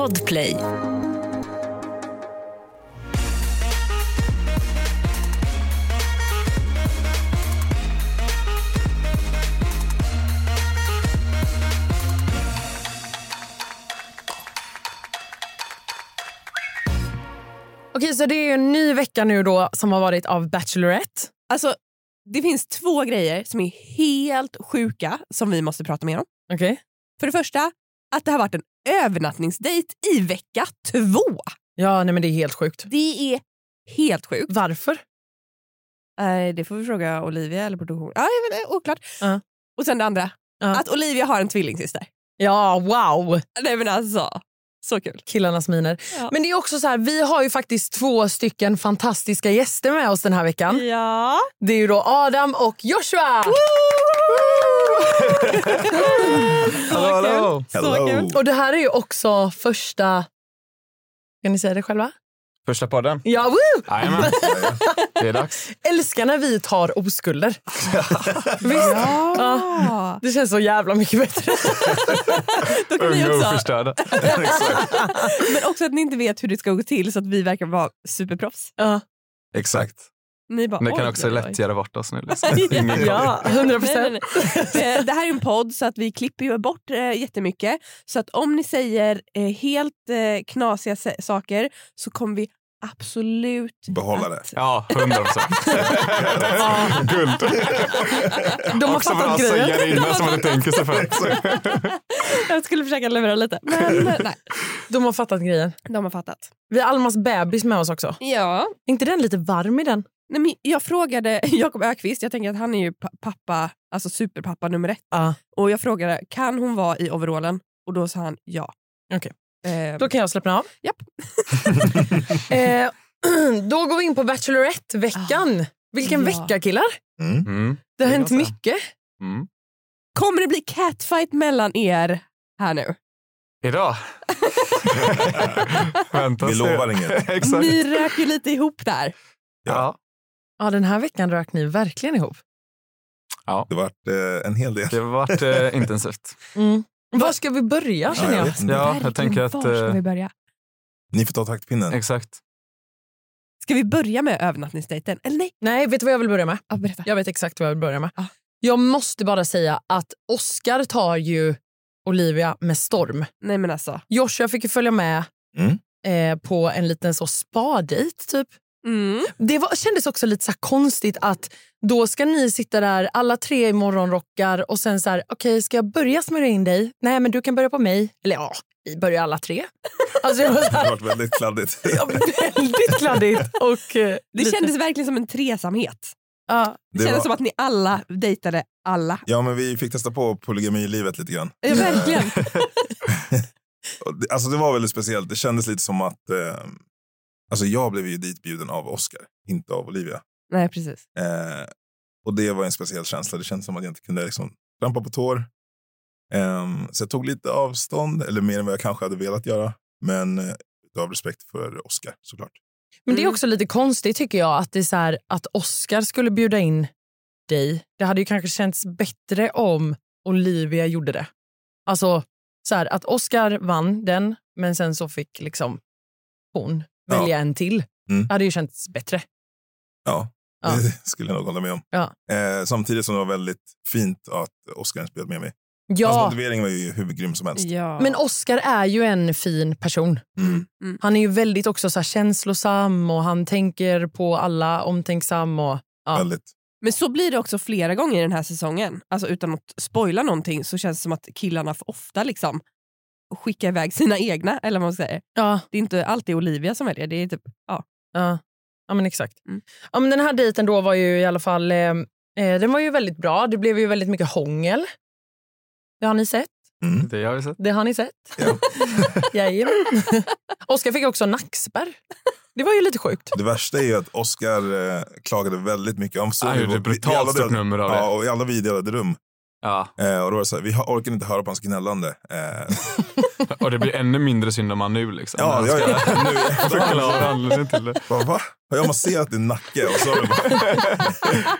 Podplay. Okej, så det är en ny vecka nu då som har varit av Bachelorette. Alltså, det finns två grejer som är helt sjuka som vi måste prata mer om. Okej. För det första, att det har varit en övernattningsdejt i vecka två. Ja, nej men det är helt sjukt. Det är helt sjukt. Varför? Nej, det får vi fråga Olivia eller produktion. Ja, jag vet, inte, oklart. Ja. Och sen det andra, Ja. att Olivia har en tvillingsyster. Ja, wow! Nej men alltså, så kul. Killarnas miner. Ja. Men det är också så här, vi har ju faktiskt två stycken fantastiska gäster med oss den här veckan. Ja. Det är ju då Adam och Joshua! Hallå, hallå. Så kul. Och det här är ju också första... Kan ni säga det själva? Första podden. Ja, woo! Jajamän. Det är dags. Älskar när vi tar oskulder. Visst? Ja. Det känns så jävla mycket bättre. Då kan Unga också, förstörda. men också att ni inte vet hur det ska gå till så att vi verkar vara superproffs. Ja, Exakt. Ni bara, Ni kan också oj, oj. lätt göra bort oss nu. Liksom. Ja. Ingen koll. ja 100 Nej, nej, procent. Det här är en podd så att vi klipper ju bort eh, jättemycket. Så att om ni säger eh, helt eh, knasiga saker så kommer vi absolut Behålla det. att... Ja, hundra procent. Guld. De har Också fattat grejen. det innan som man tänker sig för. Jag skulle försöka leverera lite, men eh, nej. De har fattat grejen. De har fattat. Vi har Almas bebis med oss också. Ja. Är inte den lite varm i den? Nej, men jag frågade Jakob Ökvist, jag tänker att han är ju pa- pappa, alltså superpappa nummer ett. Ja. Och jag frågade, kan hon vara i overallen? Och då sa han ja. Okej. Eh, Då kan jag slappna av. Japp. eh, då går vi in på Bachelorette-veckan. Vilken Ja. vecka killar. Mm. Mm. Det har hänt mycket. Mm. kommer det bli catfight mellan er här nu? Idag. Vänta Vi lovar inget. Exakt. Ni rök ju lite ihop där. Ja. Ja, den här veckan rök ni verkligen ihop. Det vart eh, en hel del. Det har varit eh, intensivt. Mm. Var ska vi börja känner Ja, jag jag? vet inte. Ja, jag tänker att... Var ska eh, vi börja? Ni får ta taktpinnen. Exakt. Ska vi börja med övernattningsdejten? Eller nej? Nej, vet du vad jag vill börja med? Ja, berätta. Jag vet exakt vad jag vill börja med. Ah. Jag måste bara säga att Oscar tar ju Olivia med storm. Nej men alltså. Joshua fick ju följa med Mm. eh, på en liten så spa-dejt typ. Mm. Det var, kändes också lite så konstigt att då ska ni sitta där alla tre i morgonrockar och sen så här, okej ska jag börja smörja in dig? Nej men du kan börja på mig. Eller ja, vi börjar alla tre. Alltså, det var så Det vart väldigt kladdigt. ja, väldigt kladdigt. Och, eh, Det lite- kändes verkligen som en tresamhet. Ja, Det, Det kändes var- som att ni alla dejtade alla. Ja, men vi fick testa på polygamilivet lite grann. Ja, verkligen. Alltså det var väldigt speciellt. Det kändes lite som att... Eh, alltså jag blev ju ditbjuden av Oscar, inte av Olivia. Nej precis. Eh, och det var en speciell känsla. Det kändes som att jag inte kunde liksom trampa på tår. Ehm, så jag tog lite avstånd, eller mer än vad jag kanske hade velat göra. Men eh, av respekt för Oscar såklart. Men det är Mm. också lite konstigt tycker jag att det är så här, att Oscar skulle bjuda in dig. Det hade ju kanske känts bättre om Olivia gjorde det. Alltså så här, att Oscar vann den men sen så fick liksom hon Ja. välja en till. Mm. Det hade ju känts bättre. Ja, Ja. det skulle jag nog hålla med om. Ja. Eh, samtidigt som det var väldigt fint att Oscar spelade med mig. Hans Ja, motivering var ju hur grym som helst. Ja. men Oscar är ju en fin person. Mm. Mm. Han är ju väldigt också så här känslosam och han tänker på alla, omtänksam. Och, ja. Väldigt. Men så blir det också flera gånger i den här säsongen. Alltså utan att spoila någonting så känns det som att killarna för ofta liksom skickar iväg sina egna. Eller vad man säger. Ja, Det är inte alltid Olivia som väljer. Det är typ, ja. Ja, ja men exakt. Mm. Ja, men den här dejten då var ju i alla fall eh, eh, den var ju väldigt bra. Det blev ju väldigt mycket hångel. Det har ni sett. Mm. Det har vi sett. Det har ni sett. Ja. Jajamän. Oskar fick också nackspärr. Det var ju lite sjukt. Det värsta är ju att Oscar eh, klagade väldigt mycket. Han såg Han ju gjorde på- brutalt stort nummer av det. Ja, och i alla vi delade rum. Ja. Eh, och då var det så här, vi har- orkar inte höra på hans gnällande. Eh, Och det blir ännu mindre synd om han nu. Liksom, ja, ja, ja. Nu, i efterhand Förklara så- anledningen till det. Bara, va? Har jag masserat din nacke? Och så har du bara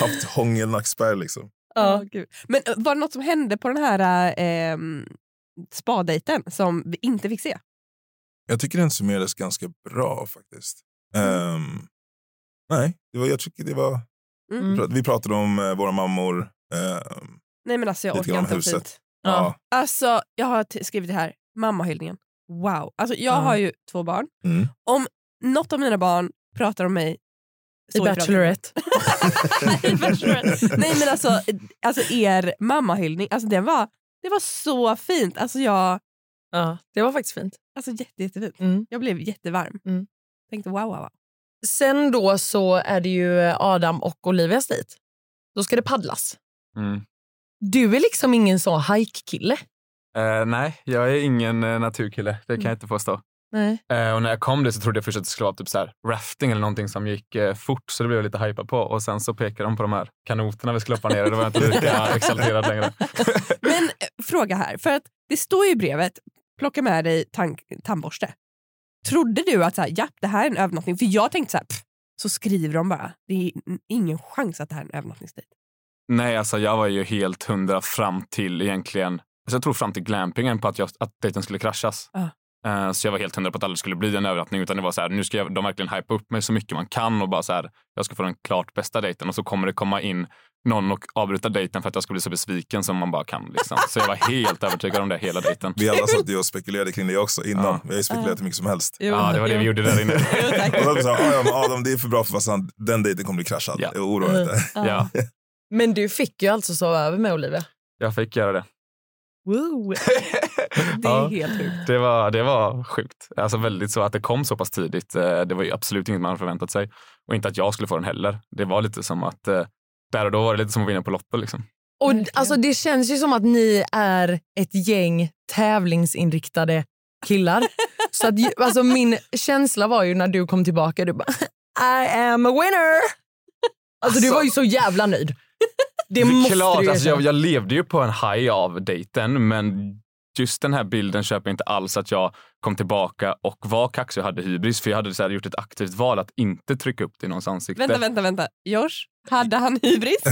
haft hångelnackspärr liksom. Ja, gud. Men eh, var det något som hände på den här eh, spadejten som vi inte fick se? Jag tycker den summerades ganska bra faktiskt. Ehm, nej, det var, jag tycker det var... Mm. Vi pratade om eh, våra mammor. Ehm, Nej men alltså jag Lite orkar grann inte huset. fint. ja. Alltså jag har t- skrivit det här, mammahyllningen. Wow. Alltså jag Ja. har ju två barn. Mm. Om något av mina barn pratar om mig I Bachelorette. Nej, Bachelorette. Nej men alltså, alltså er mammahyllning, alltså den var, det var så fint. Alltså jag, Ja, det var faktiskt fint. alltså jätte, jättefint. Mm. Jag blev jättevarm. Mm. Tänkte wow wow wow. Sen då så är det ju Adam och Olivias dejt. Då ska det paddlas. Mm. Du är liksom ingen sån hike-kille. Eh, nej, jag är ingen eh, naturkille. Det kan Mm. jag inte påstå. Nej. Eh, och när jag kom dit så trodde jag först att det skulle vara typ så här rafting eller någonting som gick eh, fort. Så det blev jag lite hypad på. Och sen så pekade de på de här kanoterna vi skulle hoppa ner i. Då var jag inte lika exalterad längre. Men eh, fråga här, för att det står ju i brevet, plocka med dig tandborste. Trodde du att så här, japp, det här är en övernattning? För jag tänkte så här, pff, så skriver de bara. Det är ingen chans att det här är en övernattningsdejt. Nej, alltså jag var ju helt hundra fram till egentligen, alltså jag tror fram till glampingen på att, jag, att dejten skulle kraschas. Ja. Eh, Så jag var helt hundra på att det aldrig skulle bli en övernattning utan det var så här, nu ska jag, de verkligen hypa upp mig så mycket man kan och bara så här, jag ska få den klart bästa dejten och så kommer det komma in någon och avbryta dejten för att jag ska bli så besviken som man bara kan. Liksom. Så jag var helt övertygad om det hela dejten. Vi alla satt ju och spekulerade kring det också innan. Ja. Vi har ju spekulerat hur mycket som helst. Ja, det var det vi gjorde där inne. Jo, tack. Och då här, "Ah, ja, Adam, det är för bra för fastän den dejten kommer bli kraschad. Ja. Oroa dig inte. Ja, Men du fick ju alltså sova över med Olivia. jag fick göra det. Woo. Det är Ja. helt sjukt. Det var, det var sjukt. Alltså väldigt så att det kom så pass tidigt. eh, Det var ju absolut inget man hade förväntat sig. Och inte att jag skulle få den heller. Det var lite som att eh, där och då var det lite som att vinna på Lotto. Liksom. Och alltså, det känns ju som att ni är ett gäng tävlingsinriktade killar. Så att, alltså, min känsla var ju när du kom tillbaka, du bara I am a winner! Alltså, du Alltså- var ju så jävla nöjd. Det Det måste är klart, du alltså, jag, jag levde ju på en high av dejten men just den här bilden köper jag inte alls att jag kom tillbaka och var kaxig och hade hybris för jag hade så här, gjort ett aktivt val att inte trycka upp det i någons ansikte. Vänta, vänta, vänta. Josh, hade han hybris?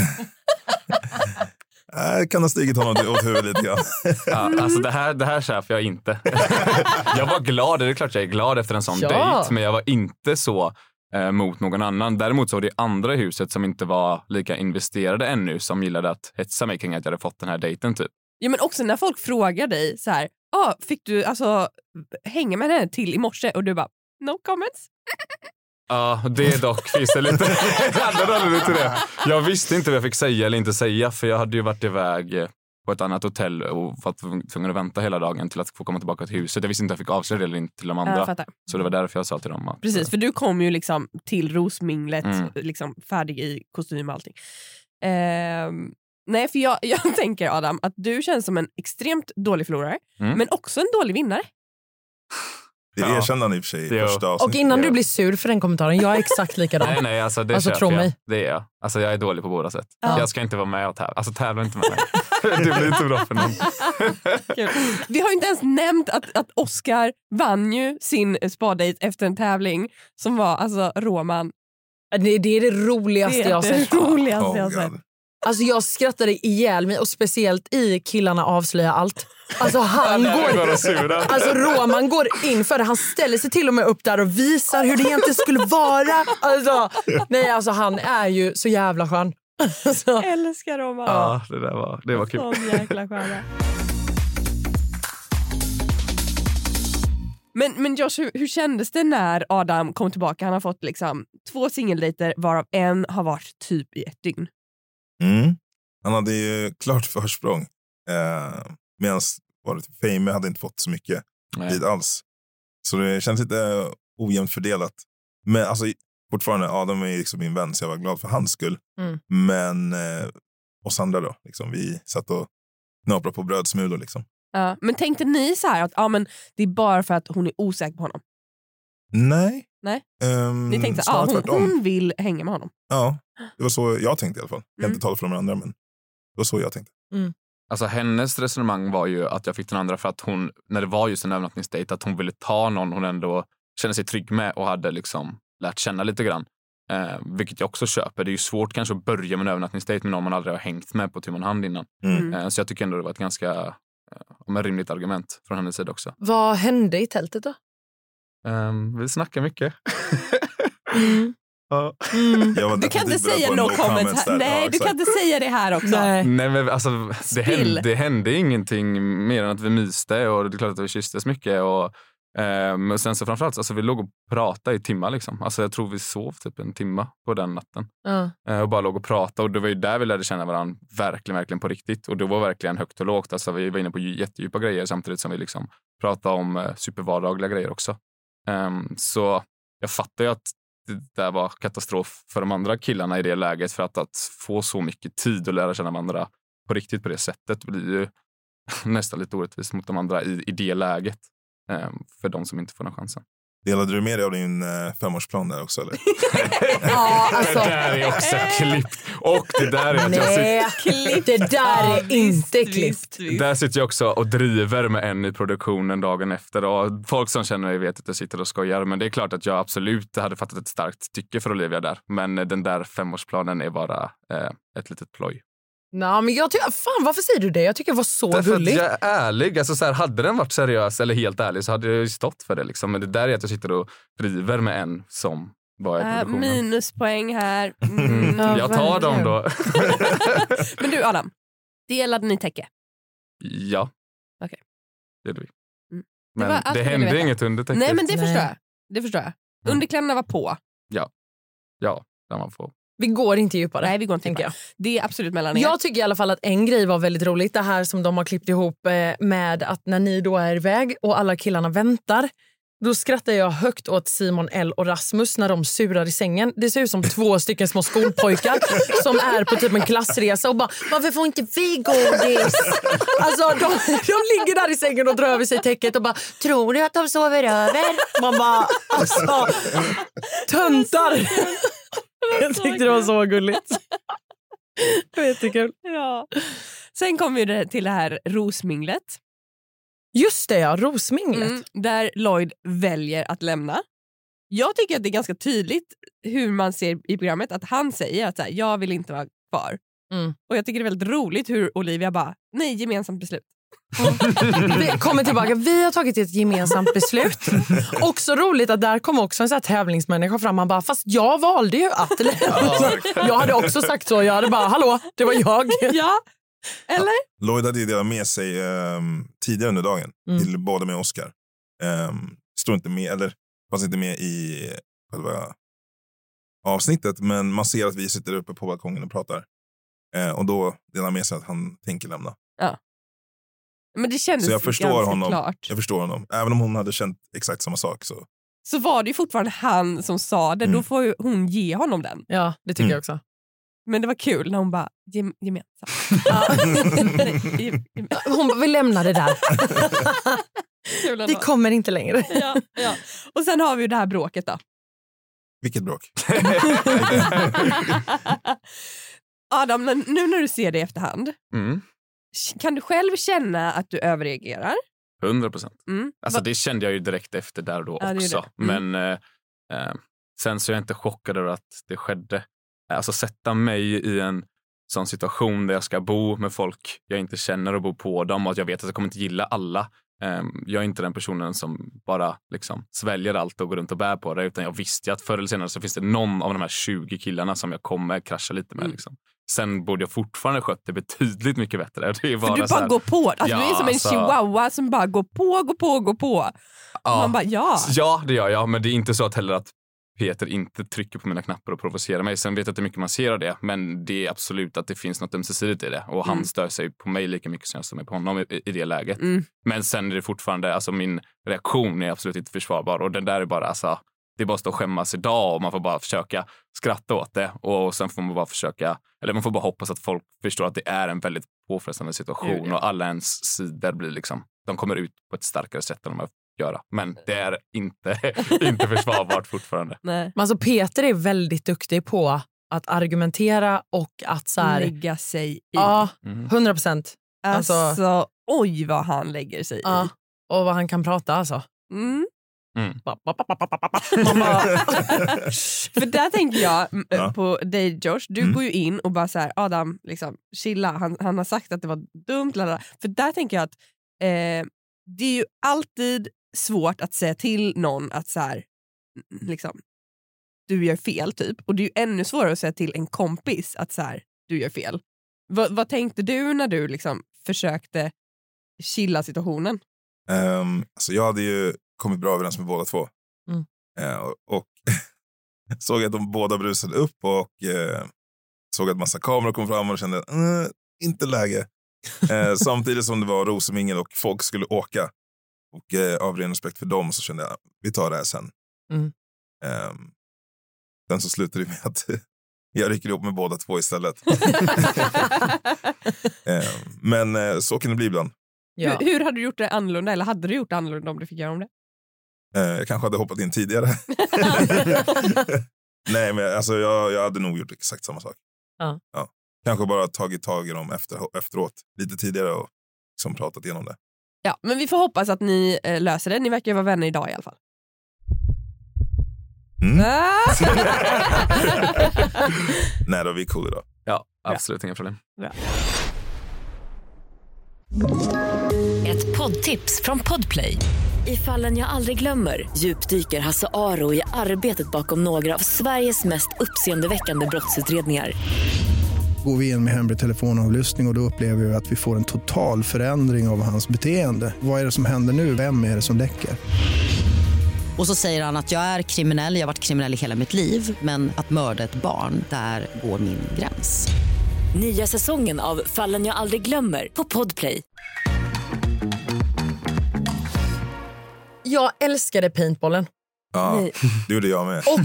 Äh, kan ha stigit honom åt huvudet lite grann. Ja, alltså det här, det här köper jag inte. jag var glad, det är klart jag är glad efter en sån Ja. dejt men jag var inte så eh, mot någon annan. Däremot så var det andra huset som inte var lika investerade ännu som gillade att hetsa mig kring att jag hade fått den här dejten typ. Ja, men också när folk frågar dig så här, ah, fick du alltså hänga med henne till i morse? Och du bara, no comments. Ja, det dock finns det lite till det. Jag visste inte vad jag fick säga eller inte säga för jag hade ju varit iväg eh, på ett annat hotell och varit tvungen att vänta hela dagen till att få komma tillbaka till huset. Jag visste inte om jag fick avslöja det eller inte till de andra. Så det var därför jag sa till dem att... Precis, för du kom ju liksom till rosminglet Mm. liksom färdig i kostym och allting. Ehm, nej, för jag, jag tänker Adam att du känns som en extremt dålig förlorare, Mm. men också en dålig vinnare. Det Ja. erkände han i och för sig första Och innan du blir sur för den kommentaren, jag är exakt likadan. Nej, nej, alltså det Alltså, tro jag. mig. Det är jag. Alltså jag är dålig på båda sätt. Ja. Jag ska inte vara med och tävla. Alltså tävla inte med mig. det blir inte bra för någon. Vi har ju inte ens nämnt att, att Oscar vann ju sin spadejt efter en tävling som var alltså Roman. Det, det är det roligaste Det är jag har det sett. roligaste Oh, jag har sett. Alltså jag skrattade ihjäl mig och speciellt i Killarna avslöjar allt. Alltså han går. Alltså Roman går in för det. Han ställer sig till och med upp där och visar hur det egentligen skulle vara. Alltså, nej, alltså han är ju så jävla skön. Alltså, Älskar Roman. Ja, det där var, det var kul. Sån jäkla stjärna. Men, men Josh, hur, hur kändes det när Adam kom tillbaka? Han har fått liksom två singeldejter varav en har varit typ i ett dygn. Mm. Han hade ju klart försprång. Eh, Medan Fame hade inte fått så mycket tid alls. Så det känns lite ojämnt fördelat. Men alltså, fortfarande, Adam är liksom min vän så jag var glad för hans skull. Mm. Men eh, oss andra då, liksom, vi satt och knaprade på brödsmulor. Liksom. Ja, men tänkte ni så här att ja, men det är bara för att hon är osäker på honom? Nej. Nej. Ehm, Ni tänkte att ah, hon, tvärtom. hon vill hänga med honom? Ja, det var så jag tänkte i alla fall. Jag kan Mm. inte tala för de andra, men det var så jag tänkte. Alltså hennes resonemang var ju att jag fick den andra för att hon, när det var just en övernattningsdejt, att hon ville ta någon hon ändå kände sig trygg med och hade liksom lärt känna lite grann. Eh, vilket jag också köper. Det är ju svårt kanske att börja med en övernattningsdejt med någon man aldrig har hängt med på tu hand innan. Mm. Mm. Eh, så jag tycker ändå det var ett ganska eh, om ett rimligt argument från hennes sida också. vad hände i tältet då? Ehm, vi snackar mycket. Mm. Mm. Du kan inte säga no comments här. Nej, Ja, du kan inte säga det här också. Nej. Nej, men alltså, det, hände, det hände ingenting mer än att vi myste och det är klart att vi kysstes mycket. Och, ehm, och sen så framförallt, alltså, vi låg och pratade i timmar. Liksom. Alltså, jag tror vi sov typ en timma på den natten. Ja. Eh, och bara låg och pratade. Och det var ju där vi lärde känna varandra verkligen, verkligen på riktigt. Och det var verkligen högt och lågt. Alltså, vi var inne på dju- jättedjupa grejer samtidigt som vi liksom pratade om eh, supervardagliga grejer också. Ehm, så jag fattar ju att det där var katastrof för de andra killarna i det läget. För att, att få så mycket tid och lära känna varandra på riktigt på det sättet blir ju nästan lite orättvist mot de andra i, i det läget. Ehm, för de som inte får den chansen. Delade du med dig av din eh, femårsplan där också? Eller? Ja, alltså, Det där är också klippt. Och det där är att jag sitter nej, det där är inte klippt. Där sitter jag också och driver med en i produktionen dagen efter. Och folk som känner mig vet att jag sitter och skojar. Men det är klart att jag absolut hade fattat ett starkt tycke för Olivia där. Men den där femårsplanen är bara eh, ett litet ploj. Nej, men jag tycker, fan, varför säger du det? Jag tycker det var så Därför att gulligt. jag är ärlig. Alltså, så här, hade den varit seriös eller helt ärlig så hade jag ju stått för det. Liksom. Men det där är att jag sitter och driver med en som var i Äh, minuspoäng här. Mm. Mm. Ja, jag tar dem då. Men du Adam, delade ni täcke? ja. Okej. Det gjorde vi. Mm. Det Men det, jag ville hände inget under täcket. Nej men det Nej. förstår jag. Det förstår jag. Mm. Underkläderna var på. Ja, där man får. Vi går inte djupare. Nej vi går inte tänker jag. Det är absolut mellan er. Jag tycker i alla fall att en grej var väldigt roligt. Det här som de har klippt ihop eh, med att när ni då är iväg och alla killarna väntar. Då skrattar jag högt åt Simon L och Rasmus när de surar i sängen. Det ser ut som två stycken små skolpojkar som är på typ en klassresa och bara “varför får inte vi godis?” Alltså de, de ligger där i sängen och drar över sig täcket och bara “tror du att de sover över?” Man bara alltså töntar. Jag tyckte det var så gulligt. Det var jättekul. Ja. Sen kommer vi det- till det här rosminglet. Just det, ja. Rosminglet. Mm, där Lloyd väljer att lämna. Jag tycker att det är ganska tydligt hur man ser i programmet att han säger att så här, jag vill inte vara kvar. Mm. Och jag tycker det är väldigt roligt hur Olivia bara, nej gemensamt beslut. Vi kommer tillbaka. Vi har tagit ett gemensamt beslut. Också roligt att där kom också en så här tävlingsmänniska fram. Han bara, fast jag valde ju att lämna. jag hade också sagt så. Jag hade bara, hallå, det var jag. Ja, eller? Lloyd hade ju delat med sig ehm, tidigare under dagen Mm. till båda med Oscar. Um, står inte med, eller fanns inte med i själva avsnittet, men man ser att vi sitter uppe på balkongen och pratar. Eh, och då delar han med sig att han tänker lämna. Men det kändes Så jag förstår ganska honom. klart. Jag förstår honom. Även om hon hade känt exakt samma sak. Så. Så var det ju fortfarande han som sa det, då Mm. får ju hon ge honom den. Ja, det tycker Mm. jag också. Men det var kul när hon bara, "Gem- gemensamt. Hon bara, vi lämnar det där. Vi kommer inte längre. ja, ja. Och sen har vi ju det här bråket då. Vilket bråk. Adam, nu när du ser det i efterhand, Mm. Kan du själv känna att du överreagerar? 100 procent. Mm. Alltså, Va- det kände jag ju direkt efter där och då Ja, det också. det. Mm. Men eh, eh, sen så är jag inte chockad över att det skedde. Alltså sätta mig i en sån situation där jag ska bo med folk jag inte känner och bo på dem och att jag vet att jag kommer inte gilla alla. Eh, jag är inte den personen som bara liksom sväljer allt och går runt och bär på det utan jag visste att förr eller senare så finns det någon av de här 20 killarna som jag kommer krascha lite med. Mm. Liksom. Sen borde jag fortfarande skött det betydligt mycket bättre. Det är För du bara så bara här- går på. Alltså, Ja, du är som en alltså- chihuahua som bara går på, går på, går på. Ja. Man bara ja. Ja, det gör jag. Men det är inte så att heller att Peter inte trycker på mina knappar och provocerar mig. Sen vet jag det är mycket man ser av det, men det är absolut att det finns något ömsesidigt i det. Och han Mm. stör sig på mig lika mycket som jag stör mig på honom i, i det läget. Mm. Men sen är det fortfarande, alltså min reaktion är absolut inte försvarbar och den där är bara, alltså, det är bara att stå och skämmas idag och man får bara försöka skratta åt det och sen får man bara försöka, eller man får bara hoppas att folk förstår att det är en väldigt påfrestande situation ja. och alla ens sidor blir liksom, de kommer ut på ett starkare sätt än de har göra. Men det är inte, inte försvarbart fortfarande. Nej. Men alltså Peter är väldigt duktig på att argumentera och att så här, Lägga sig i. ja, Mm. 100 procent. alltså, alltså- oj vad han lägger sig Ja. i. Och vad han kan prata alltså. Mm. För där tänker jag Ja. på dig Josh, du Mm. går ju in och bara så här, Adam, liksom, chilla, han, han har sagt att det var dumt. Lalala. För där tänker jag att eh, det är ju alltid svårt att säga till någon att så här, liksom, du gör fel. typ. Och det är ju ännu svårare att säga till en kompis att så här, du gör fel. Va, vad tänkte du när du liksom försökte chilla situationen? Um, alltså jag hade ju kommit bra överens med båda två. Mm. Eh, och och såg att de båda brusade upp och eh, såg att massa kameror kom fram och kände eh, inte läge. Eh, samtidigt som det var rosemingel och folk skulle åka. Och eh, av ren respekt för dem så kände jag vi tar det här sen. Mm. Ehm, sen så slutade det med att jag rycker ihop med båda två istället. Ehm, men eh, så kan det bli ibland. Ja. Hur, hur hade du gjort det annorlunda? Eller hade du gjort det annorlunda om du fick göra om det? Eh, jag kanske hade hoppat in tidigare. Nej, men alltså, jag, jag hade nog gjort exakt samma sak. Ja. Kanske bara tagit tag i dem efter, efteråt, lite tidigare och liksom pratat igenom det. Ja, men vi får hoppas att ni eh, löser det. Ni verkar ju vara vänner idag i alla fall. Mm. Ah! Nej, då, vi är cool idag. Ja, absolut inga problem. Ett poddtips från Podplay. I fallen jag aldrig glömmer djupdyker Hasse Aro i arbetet bakom några av Sveriges mest uppseendeväckande brottsutredningar. Går vi in med hemlig telefonavlyssning och, och då upplever vi att vi får en total förändring av hans beteende. Vad är det som händer nu? Vem är det som läcker? Och så säger han att jag är kriminell, jag har varit kriminell i hela mitt liv men att mörda ett barn, där går min gräns. Nya säsongen av Fallen jag aldrig glömmer på Podplay. Jag älskade paintbollen. Ja, Nej. det gjorde jag med. Och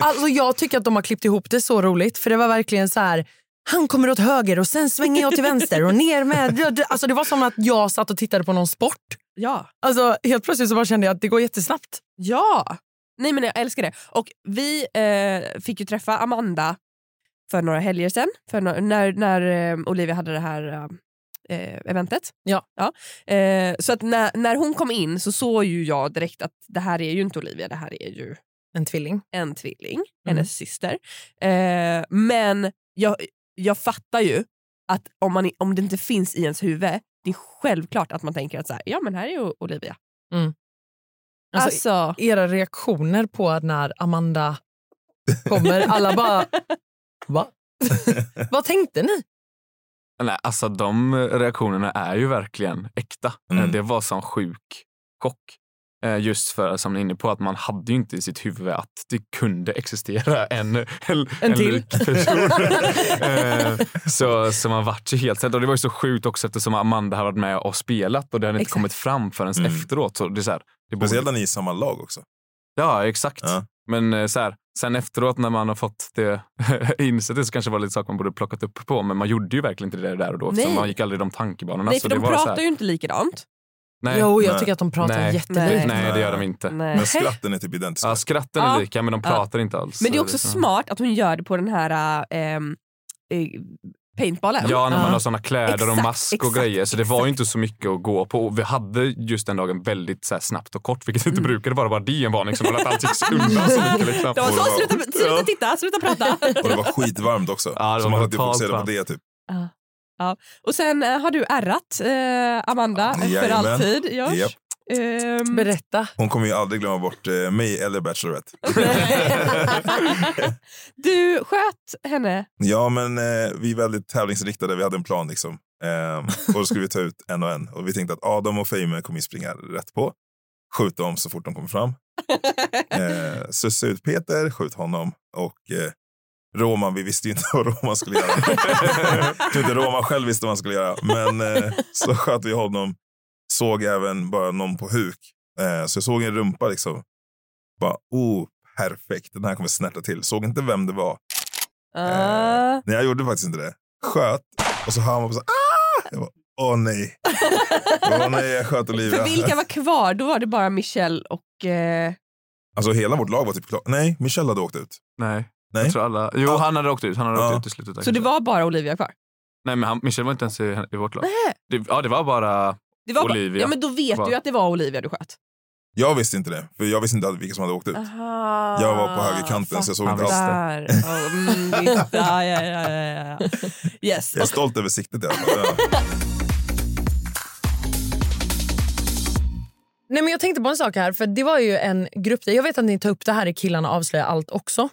alltså, jag tycker att de har klippt ihop det så roligt. För det var verkligen så här. Han kommer åt höger och sen svänger jag till vänster och ner med... Alltså, det var som att jag satt och tittade på någon sport. Ja. Alltså, helt plötsligt så bara kände jag att det går jättesnabbt. Ja! Nej men jag älskar det. Och vi eh, fick ju träffa Amanda för några helger sedan, för no när, när eh, Olivia hade det här eh, eventet. Ja. Eh, så att när, när hon kom in så såg ju jag direkt att det här är ju inte Olivia, det här är ju En tvilling. en tvilling, Mm. hennes syster. Eh, men jag, jag fattar ju att om, man, om det inte finns i ens huvud, det är självklart att man tänker att så här, ja men här är ju Olivia. Alltså, Alltså, Era reaktioner på när Amanda kommer, alla bara... Va? Vad tänkte ni? Nej, alltså de reaktionerna är ju verkligen äkta. Mm. Det var sån sjuk chock. Eh, Just för, som ni är inne på, att man hade ju inte i sitt huvud att det kunde existera en, en, en till. person. Eh, så, så man vart ju helt sedd. Och det var ju så sjukt också eftersom Amanda har varit med och spelat och det hade inte Exakt. kommit fram förrän Mm. efteråt. Så det är så här, det borde, Speciellt när ni är i samma lag också. Ja, exakt. Ja. Men eh, så här, sen efteråt när man har fått det insett det så kanske det var lite saker man borde plockat upp på. Men man gjorde ju verkligen inte det där och då. Nej. Man gick aldrig de tankebanorna. nej så för det de pratar här, ju inte likadant. Nej, jo, jag nej, tycker att de pratar nej, jättelikt. nej, det gör de inte. Nej. Men skratten är typ identiska. Ja, skratten är Ja. lika men de Ja. pratar inte alls. Men det är också Så- smart att hon gör det på den här ähm, äh, paintballen. Ja, när man Ja. har såna kläder och Exakt, mask och exakt, grejer. Så det var ju exakt. inte så mycket att gå på. Och vi hade just den dagen väldigt så här, snabbt och kort, vilket inte Mm. brukade vara. Bara det en varning som att allt gick undan så mycket. Liksom. De var så, Och det var- sluta, sluta Ja. titta, sluta prata. Och det var skitvarmt också. Ja, det så var man hade totalt fokuserat på det. Typ. Och sen äh, har du ärrat äh, Amanda för Jajamän. alltid. Ja. Japp. Ehm, Berätta. Hon kommer ju aldrig glömma bort eh, mig eller Bachelorette. du sköt henne. Ja, men eh, vi är väldigt tävlingsinriktade. Vi hade en plan. liksom. Ehm, och då skulle vi ta ut en och en. Och vi tänkte att Adam och Fame kommer springa rätt på. Skjuta dem så fort de kommer fram. Eh, sussa ut Peter, skjut honom. Och eh, Roman, vi visste ju inte vad Roman skulle göra. jag tror inte Roman själv visste vad han skulle göra. Men eh, så sköt vi honom. Såg även bara någon på huk. Eh, så jag såg en rumpa liksom. Bara, oh, perfekt. Den här kommer snärta till. Såg inte vem det var. Ah. Nej, jag gjorde faktiskt inte det. Sköt och så hör man på så ah! Jag bara, åh nej. Åh nej, jag sköt Olivia. För vilka var kvar? Då var det bara Michelle och... Eh, Alltså hela vårt lag var typ klart. Nej, Michelle hade åkt ut. Nej. Nej. Jag tror alla... Jo, Ja. han hade åkt ut. Han hade Ja. åkt ut i slutet. så det var bara Olivia kvar? Nej, men han, Michel var inte ens i, i vårt lag. Nej. Det, ja, det var bara... Det var Olivia. Bara, ja, men då vet Var- du att det var Olivia du sköt. Jag visste inte det, för jag visste inte vilka som hade åkt ut. Aha, Jag var på högerkanten, så jag såg inte alls. Där. Oh, mm, visst. ja, ja, ja, ja, ja. Yes. Jag är stolt över siktet i alla fall. Nej, men jag tänkte på en sak här. För Det var ju en grupp. Jag vet att ni tar upp det här i Killarna avslöjar allt också.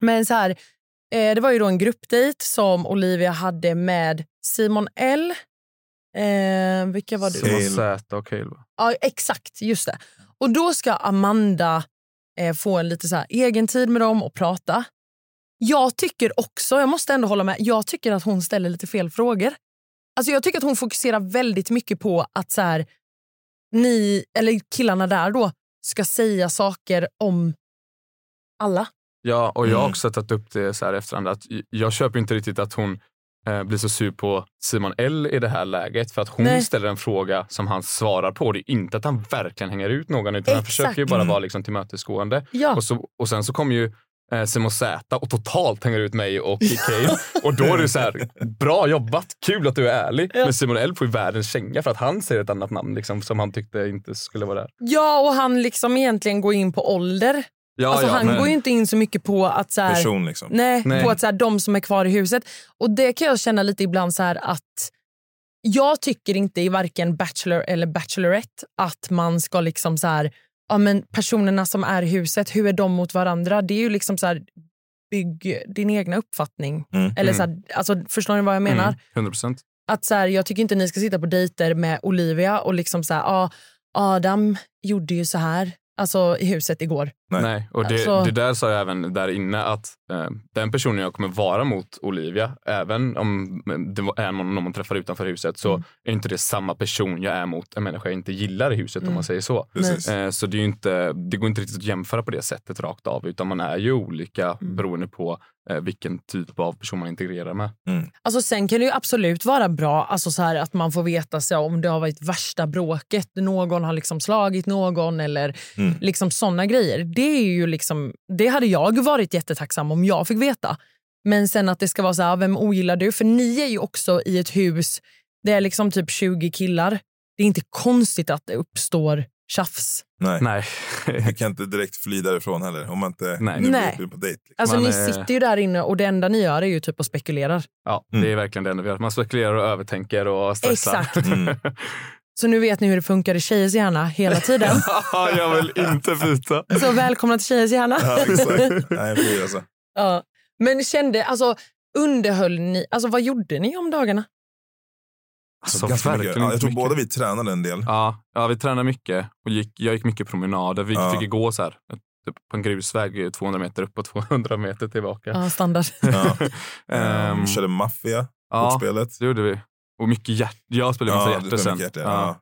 Men så här, eh, det var ju då en gruppdejt som Olivia hade med Simon L. Eh, vilka var det? Simon Z och Cale. Ja, exakt. Just det. Och då ska Amanda eh, få en lite så här egen tid med dem och prata. Jag tycker också, jag måste ändå hålla med, jag tycker att hon ställer lite fel frågor. Alltså jag tycker att hon fokuserar väldigt mycket på att så här, ni, eller killarna där då, ska säga saker om alla. Ja, och jag har Mm. också tagit upp det så här efterhand. Att jag köper inte riktigt att hon eh, blir så sur på Simon L i det här läget. För att hon Nej. ställer en fråga som han svarar på. Det är inte att han verkligen hänger ut någon utan han Exakt. försöker ju bara vara liksom tillmötesgående. Ja. Och, så, och sen så kommer ju eh, Simon Z och totalt hänger ut mig och Cale. och då är det så här, bra jobbat, kul att du är ärlig. Ja. Men Simon L får ju världens känga för att han säger ett annat namn liksom, som han tyckte inte skulle vara där. ja, och han liksom egentligen går in på ålder. Ja, alltså ja, han men- går ju inte in så mycket på att så här, Person liksom. Nej, Nej. på att så här, de som är kvar i huset. Och det kan jag känna lite ibland så här att jag tycker inte i varken Bachelor eller Bachelorette att man ska liksom så här, ja men personerna som är i huset, hur är de mot varandra? Det är ju liksom så här, bygg din egna uppfattning. Mm. Eller så här, alltså, förstår ni vad jag menar? Mm, 100 procent. Att så här, jag tycker inte ni ska sitta på dejter med Olivia och liksom så här, ah, Adam gjorde ju så här alltså, i huset igår. Nej. Nej. och det, Alltså- det där sa jag även där inne att eh, den personen jag kommer vara mot Olivia, även om det är någon, någon man träffar utanför huset så Mm. är inte det samma person jag är mot en människa jag inte gillar i huset om Mm. man säger så. Eh, så det, är ju inte, det går inte riktigt att jämföra på det sättet rakt av utan man är ju olika Mm. beroende på eh, vilken typ av person man integrerar med. Alltså sen kan det ju absolut vara bra alltså så här, att man får veta så, om det har varit värsta bråket, någon har liksom slagit någon eller Mm. liksom såna grejer. Det, är ju liksom, det hade jag varit jättetacksam om jag fick veta. Men sen att det ska vara så här, vem ogillar du? För ni är ju också i ett hus, det är liksom typ 20 killar. Det är inte konstigt att det uppstår tjafs. Nej. Nej. Du kan inte direkt fly därifrån heller om man inte Nej. nu Nej. blir på dejt. Liksom. Alltså Man ni är- sitter ju där inne och det enda ni gör är ju typ att spekulera. ja, Mm. Det är verkligen det enda vi gör. Man spekulerar och övertänker och stressar. Exakt. Mm. Så nu vet ni hur det funkar i tjejers hjärna hela tiden. jag vill inte byta. Så välkomna till tjejers hjärna. Ja, exakt. Nej, fy alltså. Ja. Men kände, alltså underhöll ni, alltså vad gjorde ni om dagarna? Alltså, ganska mycket. Ja, jag tror mycket. båda vi tränade en del. Ja, ja, vi tränade mycket. Och gick, jag gick mycket promenader. Vi Ja. fick gå så här, typ på en grusväg eh, 200 meter upp och 200 meter tillbaka. Ja, standard. Ja. Um, körde maffia, ja, kortspelet. det gjorde vi. Och mycket hjärt. Jag spelade massa Ja, du hjärtor spelade sen. mycket hjärta, ja.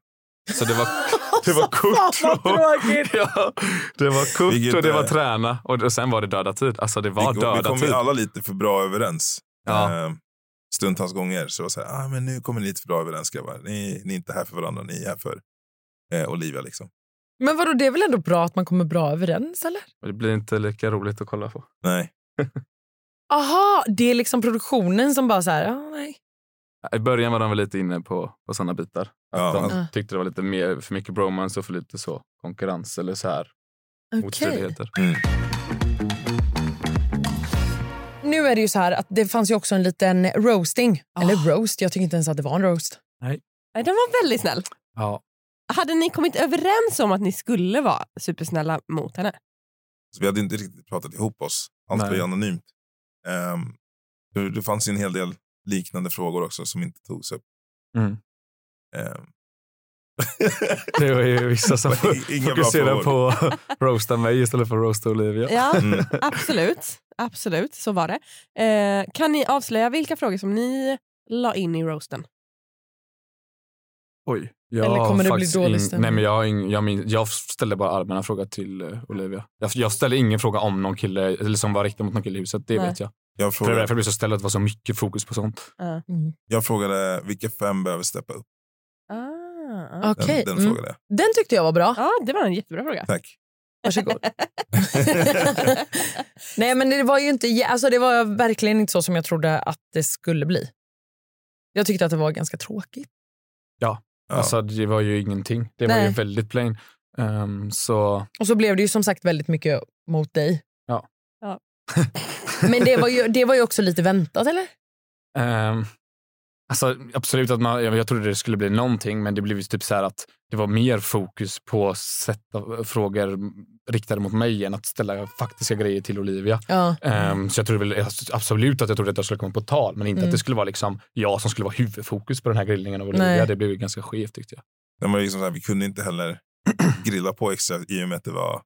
ja. Så det var, det var kort. Tråkigt. ja, det var kort Vilket, och det var träna. Och, och sen var det döda tid. Alltså det var vi, vi döda kom tid. ju alla lite för bra överens. Ja. Eh, stundtals gånger. Så så här, ah, men nu kommer ni lite för bra överens grabbar. Ni, ni är inte här för varandra, ni är här för eh, Olivia. Liksom. Men vadå, det är väl ändå bra att man kommer bra överens eller? Det blir inte lika roligt att kolla på. Nej. Aha, det är liksom produktionen som bara så här, ja, nej. I början var de väl lite inne på, på sådana bitar. Att Ja, de tyckte det var lite mer, för mycket bromance och för lite så konkurrens eller så här motstridigheter. Mm. Nu är det ju så här att det fanns ju också en liten roasting. Eller roast, jag tycker inte ens att det var en roast. Nej, Den var väldigt snäll. Ja. Hade ni kommit överens om att ni skulle vara supersnälla mot henne? Så vi hade inte riktigt pratat ihop oss. Allt var ju anonymt. Um, det, det fanns ju en hel del liknande frågor också som inte togs upp. Mm. Ehm, Det var ju vissa som frågor. på att roasta mig istället för att roasta Olivia. Ja, Mm. absolut. Absolut, så var det. Eh, kan ni avslöja vilka frågor som ni la in i roasten? Oj. Jag Eller kommer det bli dålig stämning? Nej, men jag, ing- jag, min, jag ställde bara allmänna frågor till eh, Olivia. Jag, jag ställde ingen fråga om någon kille eller som var riktad mot någon kille i huset. Det Nej. vet jag. Jag, För det är därför frågade, jag blev så det var så mycket fokus på sånt. Mm. jag frågade vilka fem behöver steppa upp. Ah, Okej, Den, den mm. frågade jag. Den tyckte jag var bra. Ja, det var en jättebra fråga. Tack. Varsågod. Nej, men det var ju inte, alltså det var verkligen inte så som jag trodde att det skulle bli. Jag tyckte att det var ganska tråkigt. Ja. Alltså, det var ju ingenting. Det var Nej. ju väldigt plain. Ehm, så Och så blev det ju som sagt väldigt mycket mot dig. Men det var, ju, det var ju också lite väntat, eller? ehm, Alltså, absolut att man, jag, jag trodde det skulle bli någonting men det blev ju typ så här att det var mer fokus på att sätta frågor riktade mot mig än att ställa faktiska grejer till Olivia. Ja. Ehm, så jag trodde väl absolut att jag trodde att det skulle komma på tal men inte Mm. att det skulle vara liksom jag som skulle vara huvudfokus på den här grillningen av Olivia. Nej. Det blev ju ganska skevt tyckte jag. Men man är liksom så här, vi kunde inte heller grilla på extra i och med att det var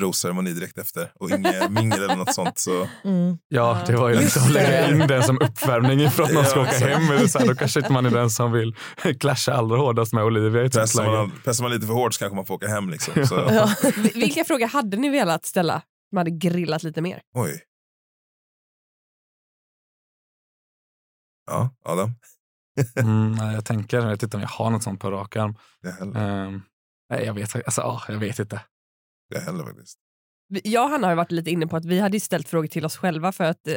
rosceremoni direkt efter och inget mingel eller något sånt. Så Mm. Ja, det var ju liksom att lägga in den som uppvärmning ifrån att man ska åka hem. Eller så här, då kanske inte man är den som vill clasha allra hårdast med Olivia pressar man, pressar man lite för hårt så kanske man får åka hem. Liksom. Så, Ja. Vilka frågor hade ni velat ställa? Man hade grillat lite mer. Oj. Ja, Adam. Mm, jag tänker, jag vet inte om jag har något sånt på rak arm. Ehm, nej, jag vet, alltså, ah, jag vet inte. Det heller faktiskt. Jag och Hanna har varit lite inne på att vi hade ställt frågor till oss själva för att eh,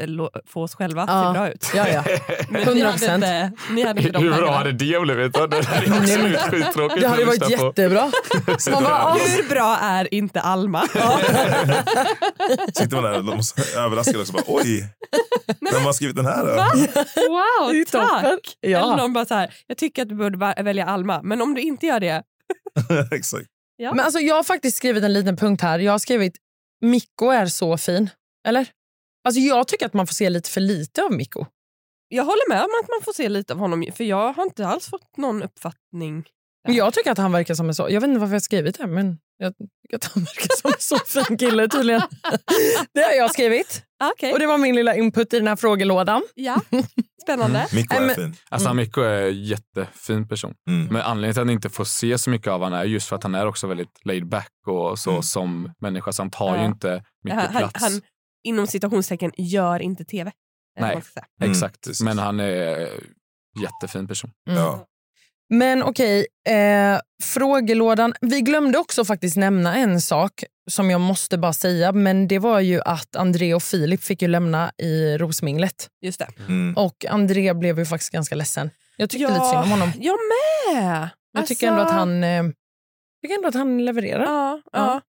få oss själva att Ja. se bra ut. Ja, ja. Men 100%. Ni hade inte, ni hade inte de Hur bra hade det blivit? Det är absolut skittråkigt Det hade varit jättebra. Man bara, ah, Hur bra är inte Alma? Sitter man där och överraskad också. Bara, Oj, vem har skrivit den här då? Wow, är toppen. tack! Eller ja. någon bara så här, jag tycker att du borde va- välja Alma, men om du inte gör det, Exakt. Ja. Men alltså, jag har faktiskt skrivit en liten punkt här. Jag har skrivit Mikko är så fin. Eller? Alltså, jag tycker att man får se lite för lite av Mikko. jag håller med om att man får se lite av honom, för jag har inte alls fått någon uppfattning. Men jag tycker att han verkar som en så... Jag vet inte varför jag har skrivit det, men jag tycker att han verkar som en så fin kille tydligen. Det har jag skrivit. Okej, Och det var min lilla input i den här frågelådan. ja. spännande. Mikko Nej, är fin. Alltså, Mikko är en jättefin person. Mm. Men anledningen till att han inte får se så mycket av honom är just för att han är också väldigt laid back och så Mm. som människa. Så han tar Ja. ju inte mycket Han, han, plats. han, inom citationstecken, gör inte tv. eller Nej. Mm, Exakt. Men han är jättefin person. Mm. Ja. Men okej, eh, frågelådan. Vi glömde också faktiskt nämna en sak som jag måste bara säga. Men det var ju att André och Filip fick ju lämna i Rosminglet. Just det. Mm. Och André blev ju faktiskt ganska ledsen. Jag tyckte lite synd om honom. Jag med! Jag tycker ändå att han, eh, tycker ändå att han levererar. Ja, Ja.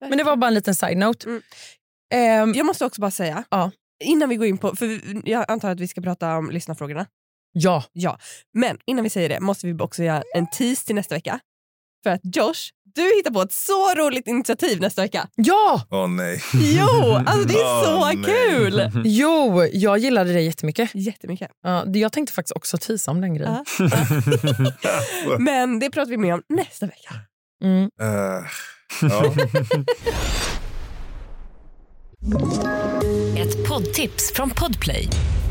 ja. Men det var bara en liten side-note. Mm. Ehm, Jag måste också bara säga, Ja. innan vi går in på, för jag antar att vi ska prata om lyssnarfrågorna. ja. Ja, men innan vi säger det måste vi också göra en tease till nästa vecka. För att Josh, du hittar på ett så roligt initiativ nästa vecka. Ja! Åh nej. Jo, alltså det är så nej. kul! Jo, jag gillade det jättemycket. Jättemycket. Ja, det- jag tänkte faktiskt också tisa om den grejen. Ja. Men det pratar vi mer om nästa vecka. Mm. Eh, ja. Ett poddtips från Podplay.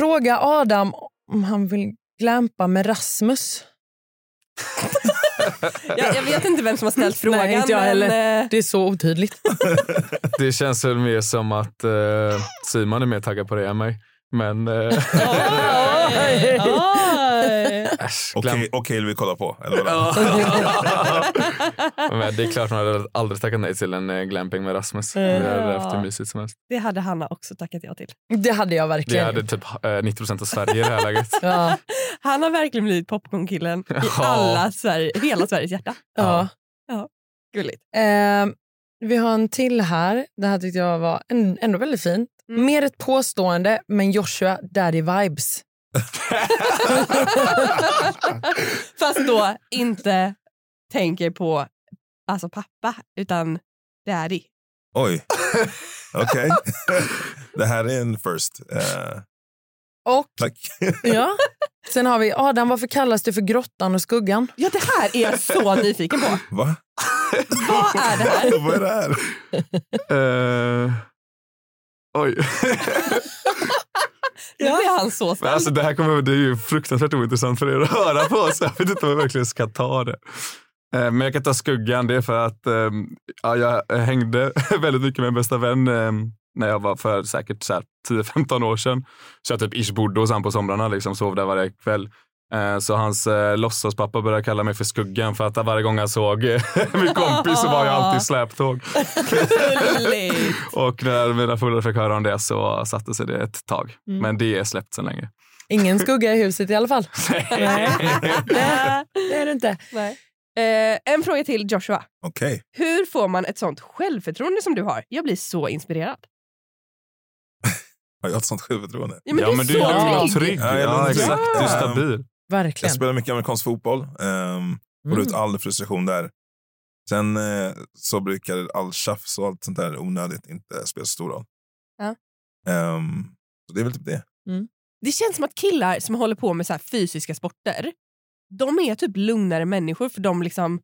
Fråga Adam om han vill glampa med Rasmus. Jag, jag vet inte vem som har ställt frågan. Nej, inte jag men, heller. eh, Det är så otydligt. Det känns väl mer som att eh, Simon är mer taggad på det än mig. Men eh, Oj, oj. äsch, Okej, glöm- okej, vi kollar på. Eller? Men det är klart hon hade aldrig tackat nej till en eh, glamping med Rasmus. Vi hade haft hur mysigt som helst. Det hade Hanna också tackat ja till. Det hade jag Det verkligen. hade typ eh, 90 procent av Sverige i det här läget. Ja, Han har verkligen blivit popcornkillen i Ja. alla Sverige, hela Sveriges hjärta. ja. Gulligt. Eh, vi har en till här. Det här tyckte jag var en, ändå väldigt fint. Mm. Mer ett påstående, men Joshua daddy vibes. Fast då inte tänker på alltså pappa, utan daddy. Oj. Okej. Det här är en first. Eh, Och tack. ja, sen har vi Adam, varför kallas du för grottan och skuggan? Ja, det här är jag så nyfiken på. Va? Vad är det här? Vad är det här? Eh, oj. Nu blir han så spänd. alltså, det här kommer, det är ju fruktansvärt ointressant för er att höra på. Så jag vet inte om jag verkligen ska ta det. Eh, Men jag kan ta skuggan. Det är för att eh, ja, jag hängde väldigt mycket med en bästa vän eh, när jag var för säkert så här 10-15 år sedan. Så jag typ ish bodde hos han på somrarna, liksom, sov där varje kväll. Eh, Så hans eh, låtsaspappa började kalla mig för skuggan för att varje gång jag såg eh, min kompis så var jag alltid släptåg. Och när mina polare fick höra om det så satte sig det ett tag. Mm. Men det är släppt sedan länge. Ingen skugga i huset i alla fall. Nej, det, är det inte. Nej. Eh, en fråga till Joshua. Okej. Hur får man ett sånt självförtroende som du har? Jag blir så inspirerad. Har jag ett sånt självförtroende? Ja, men ja, du är men du är trygg. trygg. Ja, Ja, exakt. Du är Ja. Stabil. Jag Verkligen. spelar mycket amerikansk fotboll. Um, får Mm. ut all frustration där. Sen eh, så brukar all tjafs och allt sånt där onödigt inte spela så stor roll. Ja. Ehm, så det är väl typ det. Det känns som att killar som håller på med så här fysiska sporter, de är typ lugnare människor för de liksom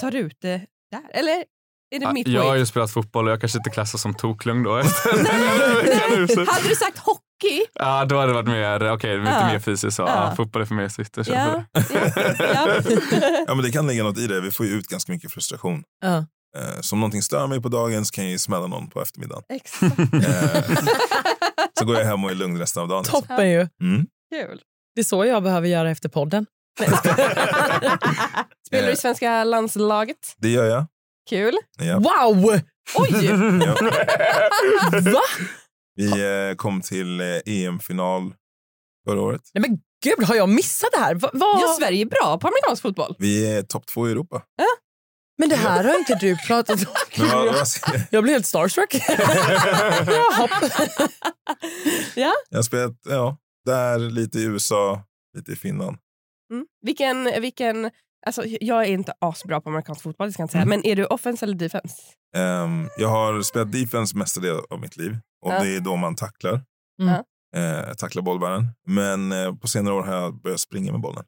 tar ut det där. Eller är det Ja, mitt jag har ju spelat fotboll och jag kanske inte klassas som toklugn då. Nej, hade du sagt hockey? Ja, då hade det varit mer, okej, lite Ja. mer fysiskt. Så. Ja. Fotboll är för känner för Ja. det. ja. ja. Ja, men det kan ligga något i det. Vi får ju ut ganska mycket frustration. Ja. Eh, så om någonting stör mig på dagen så kan jag ju smälla någon på eftermiddagen. Exakt. Eh, så går jag hem och är lugn resten av dagen. liksom. Toppen ju. Mm. Kul. Det är så jag behöver göra efter podden. Spelar du i svenska landslaget? Det gör jag. Kul. Ja. Wow! Oj! Ja. Va? Vi eh, kom till eh, EM-final förra året. Nej men gud, har jag missat det här? Va, va? Ja, Sverige är bra på amerikansk fotboll. Vi är topp två i Europa. Men det här har inte du pratat om. Men vad, vad säger- Jag blir helt starstruck. Jaha. Ja. jag har spelat ja, där, lite i USA, lite i Finland. Mm. Vilken, vilken, alltså, jag är inte asbra på amerikansk fotboll, det ska jag inte säga. Mm. men är du offense eller defense? Ehm, jag har spelat defense mestadels av mitt liv och Ja. det är då man tacklar. Mm. Eh, tacklar bollbäraren. Men eh, på senare år har jag börjat springa med bollen.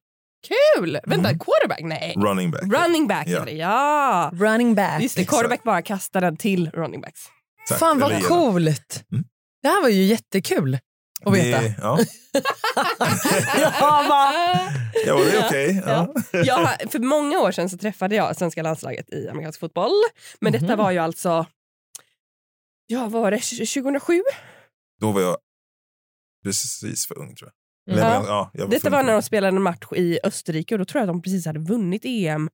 Kul! Vänta, quarterback? Nej. Running back. Running back Ja. ja. Running back. Just det, Exakt. quarterback bara kastar den till running backs. Tack, Fan vad coolt. Mm. Det här var ju jättekul att veta. Det, ja. Ja, va? ja, det är okej. Ja. Jag, har- för många år sedan så träffade jag svenska landslaget i amerikansk fotboll. Men detta Mhm. var ju alltså, ja var det, 2007? Då var jag precis för ung tror jag. Mm. Eller, Ja. jag ja, jag Detta var när de spelade en match i Österrike och då tror jag att de precis hade vunnit EM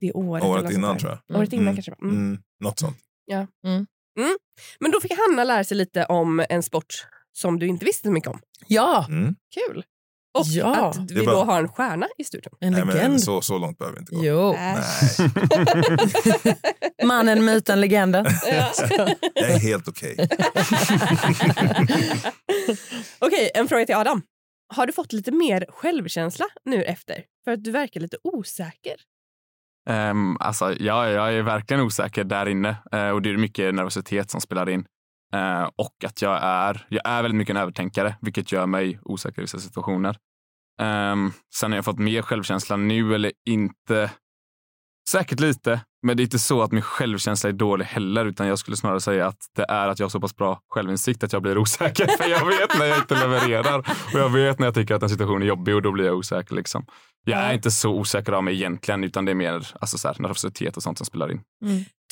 det året. eller Året innan sånt där. tror jag. Året innan Mm. kanske. var. Mm. Mm, något sånt. Men då fick Hanna lära sig lite om en sport som du inte visste så mycket om. Ja, Mm. Kul! Och Ja. att vi var- då har en stjärna i studion. en Nej, men legend. så, så långt behöver vi inte gå. Jo. Nej, Mannen, myten, legenden. Ja. jag är helt okej. Okej, en fråga till Adam. Har du fått lite mer självkänsla nu efter? För att du verkar lite osäker. Um, alltså, ja, jag är verkligen osäker där inne Eh, och det är mycket nervositet som spelar in. Eh, och att jag är, jag är väldigt mycket en övertänkare, vilket gör mig osäker i vissa situationer. Eh, sen har jag fått mer självkänsla nu eller inte. Säkert lite, men det är inte så att min självkänsla är dålig heller, utan jag skulle snarare säga att det är att jag har så pass bra självinsikt att jag blir osäker. För jag vet när jag inte levererar och jag vet när jag tycker att en situation är jobbig och då blir jag osäker. Liksom. Jag är inte så osäker av mig egentligen, utan det är mer alltså, så här, nervositet och sånt som spelar in.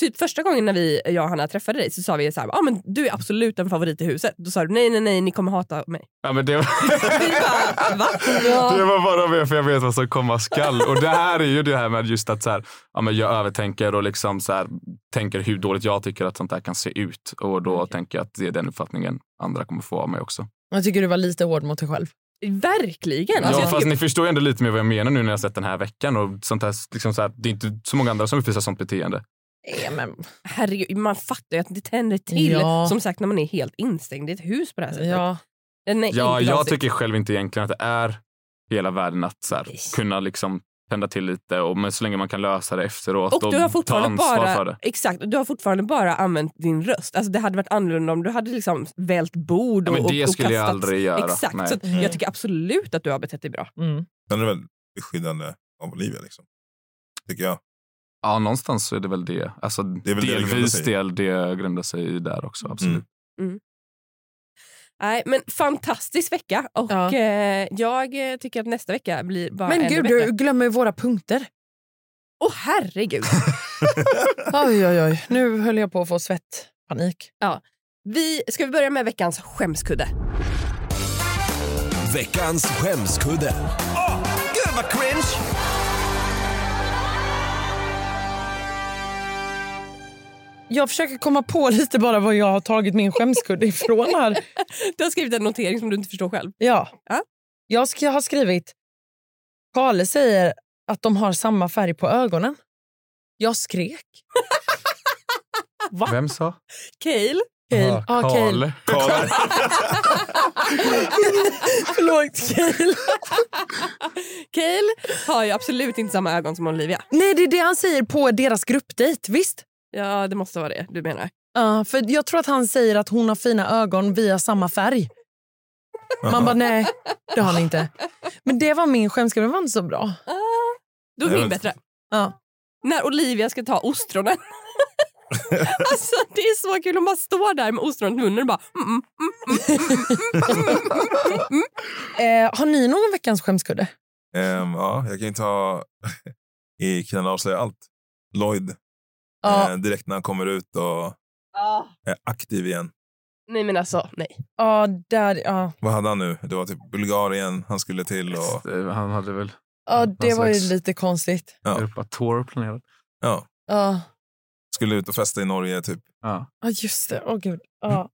Typ första gången när vi, jag och Hanna träffade dig så sa vi så här, ah, men du är absolut en favorit i huset. Då sa du nej, nej, nej, ni kommer hata mig. Ja, men det, Vi bara, va? det var bara med för jag vet vad som komma skall. Och det här är ju det här med just att så här, ja, men jag övertänker och liksom så här, tänker hur dåligt jag tycker att sånt här kan se ut. Och då tänker jag att det är den uppfattningen andra kommer få av mig också. Jag tycker du var lite hård mot dig själv. Verkligen. Alltså, ja, jag fast tycker, ni förstår ju ändå lite mer vad jag menar nu när jag sett den här veckan. Och sånt här, liksom så här, det är inte så många andra som uppvisar sånt beteende. Ja, men, herregud, man fattar ju att det tänder till. Ja. Som sagt när man är helt instängd i ett hus på det här sättet. ja. Är Ja, jag tycker själv inte egentligen att det är hela världen att så här, kunna liksom tända till lite. Och, men så länge man kan lösa det efteråt Och du har fortfarande bara, för det. Exakt, och du har fortfarande bara använt din röst. Alltså, det hade varit annorlunda om du hade liksom vält bord Ja, och, men det och, och skulle jag kastat. aldrig göra. Exakt, Nej. så Mm. jag tycker absolut att du har betett dig bra. Mm. Sen är det väl beskyddande av Olivia. Liksom. Tycker jag. Ja, någonstans så är det väl det. Alltså, Det är väl det det delvis del det grundar sig i där också. Absolut. Mm. Nej, men fantastisk vecka och Ja. eh, jag eh, tycker att nästa vecka blir bara Men ännu gud, bättre. du glömmer våra punkter. Åh herregud. Oj, oj, oj. Nu höll jag på att få svett panik. Vi, ska vi börja med veckans skämskudde? Veckans skämskudde. Åh, gud vad! Jag försöker komma på lite bara vad jag har tagit min skämskudde ifrån här. Du har skrivit en notering som du inte förstår själv. Ja. Ja. Jag ska, har skrivit, Kalle säger att de har samma färg på ögonen. Jag skrek. Va? Vem sa? Cale, Cale. Ja, Cale. Karl. Förlåt, Cale. Cale har ju absolut inte samma ögon som Olivia. Nej, det är det han säger på deras gruppdejt. Visst? Ja, det måste vara det du menar. Ja, för jag tror att han säger att hon har fina ögon via samma färg. Man bara, nej, det har han inte. Men det var min den var inte så bra. Då är min bättre. Ja. När Olivia ska ta ostronen. alltså, det är så kul, hon bara står där med ostronet i munnen och bara... Mm, mm, Eh, har ni någon veckans skämskudde? Ehm, ja, jag kan ju ta i Killarna avslöjar allt. Lloyd, Ja, eh, direkt när han kommer ut och Ah. är aktiv igen. Nej men alltså, nej. ja, där, ja. Vad hade han nu? Det var typ Bulgarien han skulle till. Och, Han hade väl ja det var ju lite konstigt. Ja. Europa-tour planerat. ja, Ja, skulle ut och festa i Norge. Typ. Ja. ja just det. Åh gud. Ja.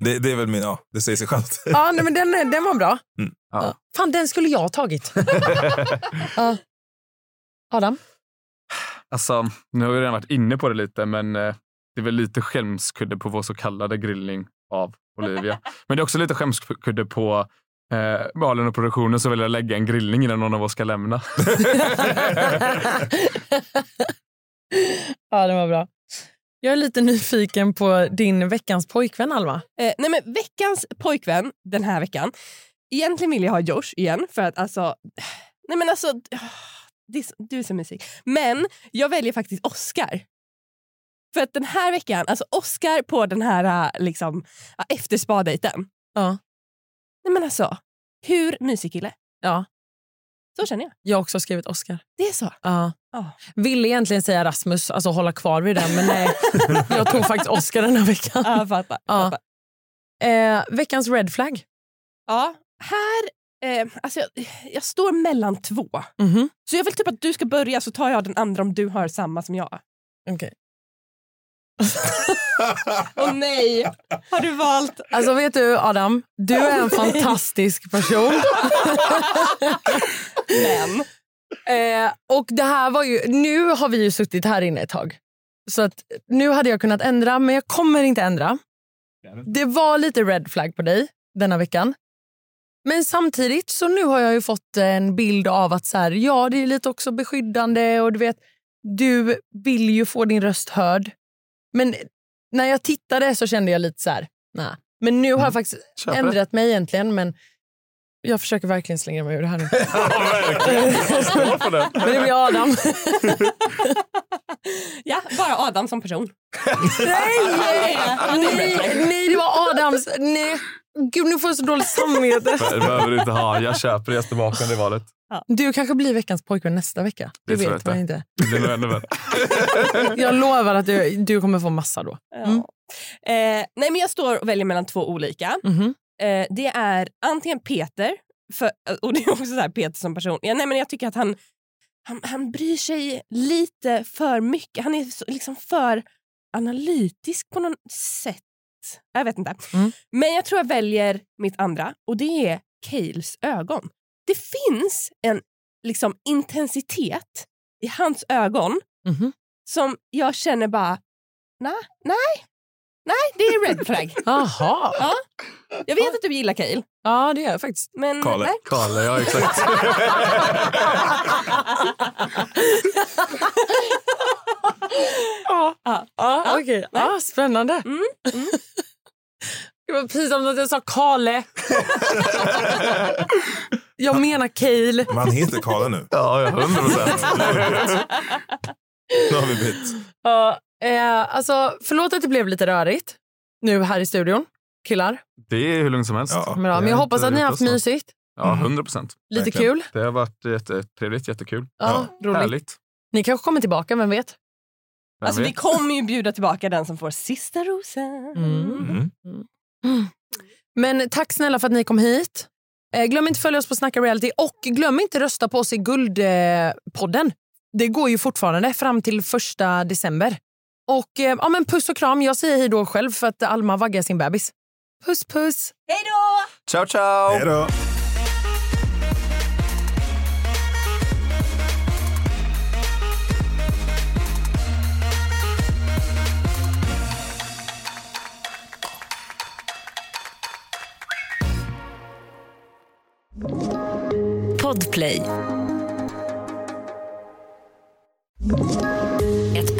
Det, det är väl min, ja, det säger sig självt. Ja, nej, men den, den var bra. Mm. Ja. Ja. Fan, den skulle jag ha tagit. ja. Adam? Alltså, nu har vi redan varit inne på det lite, men eh, det är väl lite skämskudde på vår så kallade grillning av Olivia. men det är också lite skämskudde på eh, Malin och produktionen som vill lägga en grillning innan någon av oss ska lämna. ja, den var bra. Jag är lite nyfiken på din veckans pojkvän, Alma. Eh, nej men veckans pojkvän den här veckan. Egentligen vill jag ha Josh igen för att alltså... Nej men alltså... Det du så mysig. Men jag väljer faktiskt Oscar. För att den här veckan, alltså Oscar på den här äh, liksom, äh, efterspadejten. Ja. Nej men alltså, hur mysig kille? Ja. Så känner jag. Jag har också skrivit Oscar. Det är så. Ja. Ja. Ville egentligen säga Rasmus, alltså hålla kvar vid den, men nej. jag tog faktiskt Oscar den här veckan. Ja, fattar. Ja. fattar. Eh, veckans red flag. Ja, här... Eh, alltså jag, jag står mellan två. Mhm. Så jag vill typ att du ska börja så tar jag den andra om du har samma som jag. Okej. Åh nej! Har du valt? Alltså vet du Adam, du är en fantastisk person. Men. Eh, och det här var ju, nu har vi ju suttit här inne ett tag. Så att nu hade jag kunnat ändra, men jag kommer inte ändra. Det var lite red flag på dig denna veckan. Men samtidigt så nu har jag ju fått en bild av att så här, ja, det är lite också beskyddande och du vet, du vill ju få din röst hörd. Men när jag tittade så kände jag lite så här, nej. Men nu har jag faktiskt Köper ändrat mig egentligen, men jag försöker verkligen slänga mig ur det här nu. På det. Men det blir Adam. Ja, bara Adam som person. nej, nej, nej, det var Adams. Nej. Gud, nu får jag så dåligt samvete. Det behöver du inte ha. Jag köper bakom det valet. Du kanske blir veckans pojkvän nästa vecka. Det tror vet jag man inte. Det blir ännu. Jag lovar att du, du kommer få massa då. Mm. Eh, nej, men jag står och väljer mellan två olika. Mhm. Eh, det är antingen Peter, för, och det är också så här Peter som person. Ja, nej, men jag tycker att han, han, han bryr sig lite för mycket. Han är så, liksom för analytisk på något sätt. Jag vet inte. Mm. Men jag tror jag väljer mitt andra och det är Cales ögon. Det finns en liksom, intensitet i hans ögon Mhm. som jag känner bara, nej, nej, nej, det är red flag. Jaha. Ja. Jag vet att du gillar Cale, Ja, det gör jag faktiskt. men Kalle. nej. Kalle, ja exakt. Ja, Ja. ja, okej. Ja, spännande. Mm, mm. Det var pinsamt att jag sa Kale. jag menar Cale. Men han heter Kalle nu. Ja, ja, hundra procent. Nu har vi bytt. Ja, eh, alltså, förlåt att det blev lite rörigt nu här i studion. Killar. Det är hur lugnt som helst. Ja. Men, ja, men jag hoppas att ni har haft mysigt. Ja, hundra procent. Lite Verkligen. kul. Det har varit jättetrevligt, jättekul. Ja, roligt. Härligt. Ni kanske kommer tillbaka, vem vet? Alltså, vi kommer ju bjuda tillbaka den som får sista rosen. Mm. Men tack snälla för att ni kom hit. Eh, glöm inte att följa oss på Snacka Reality och glöm inte rösta på oss i Guldpodden. Det går ju fortfarande fram till första december. Och eh, ja, men Puss och kram. Jag säger hej då själv för att Alma vaggar sin bebis. Puss puss! Hej då! Ciao, ciao! Hej då! Podplay.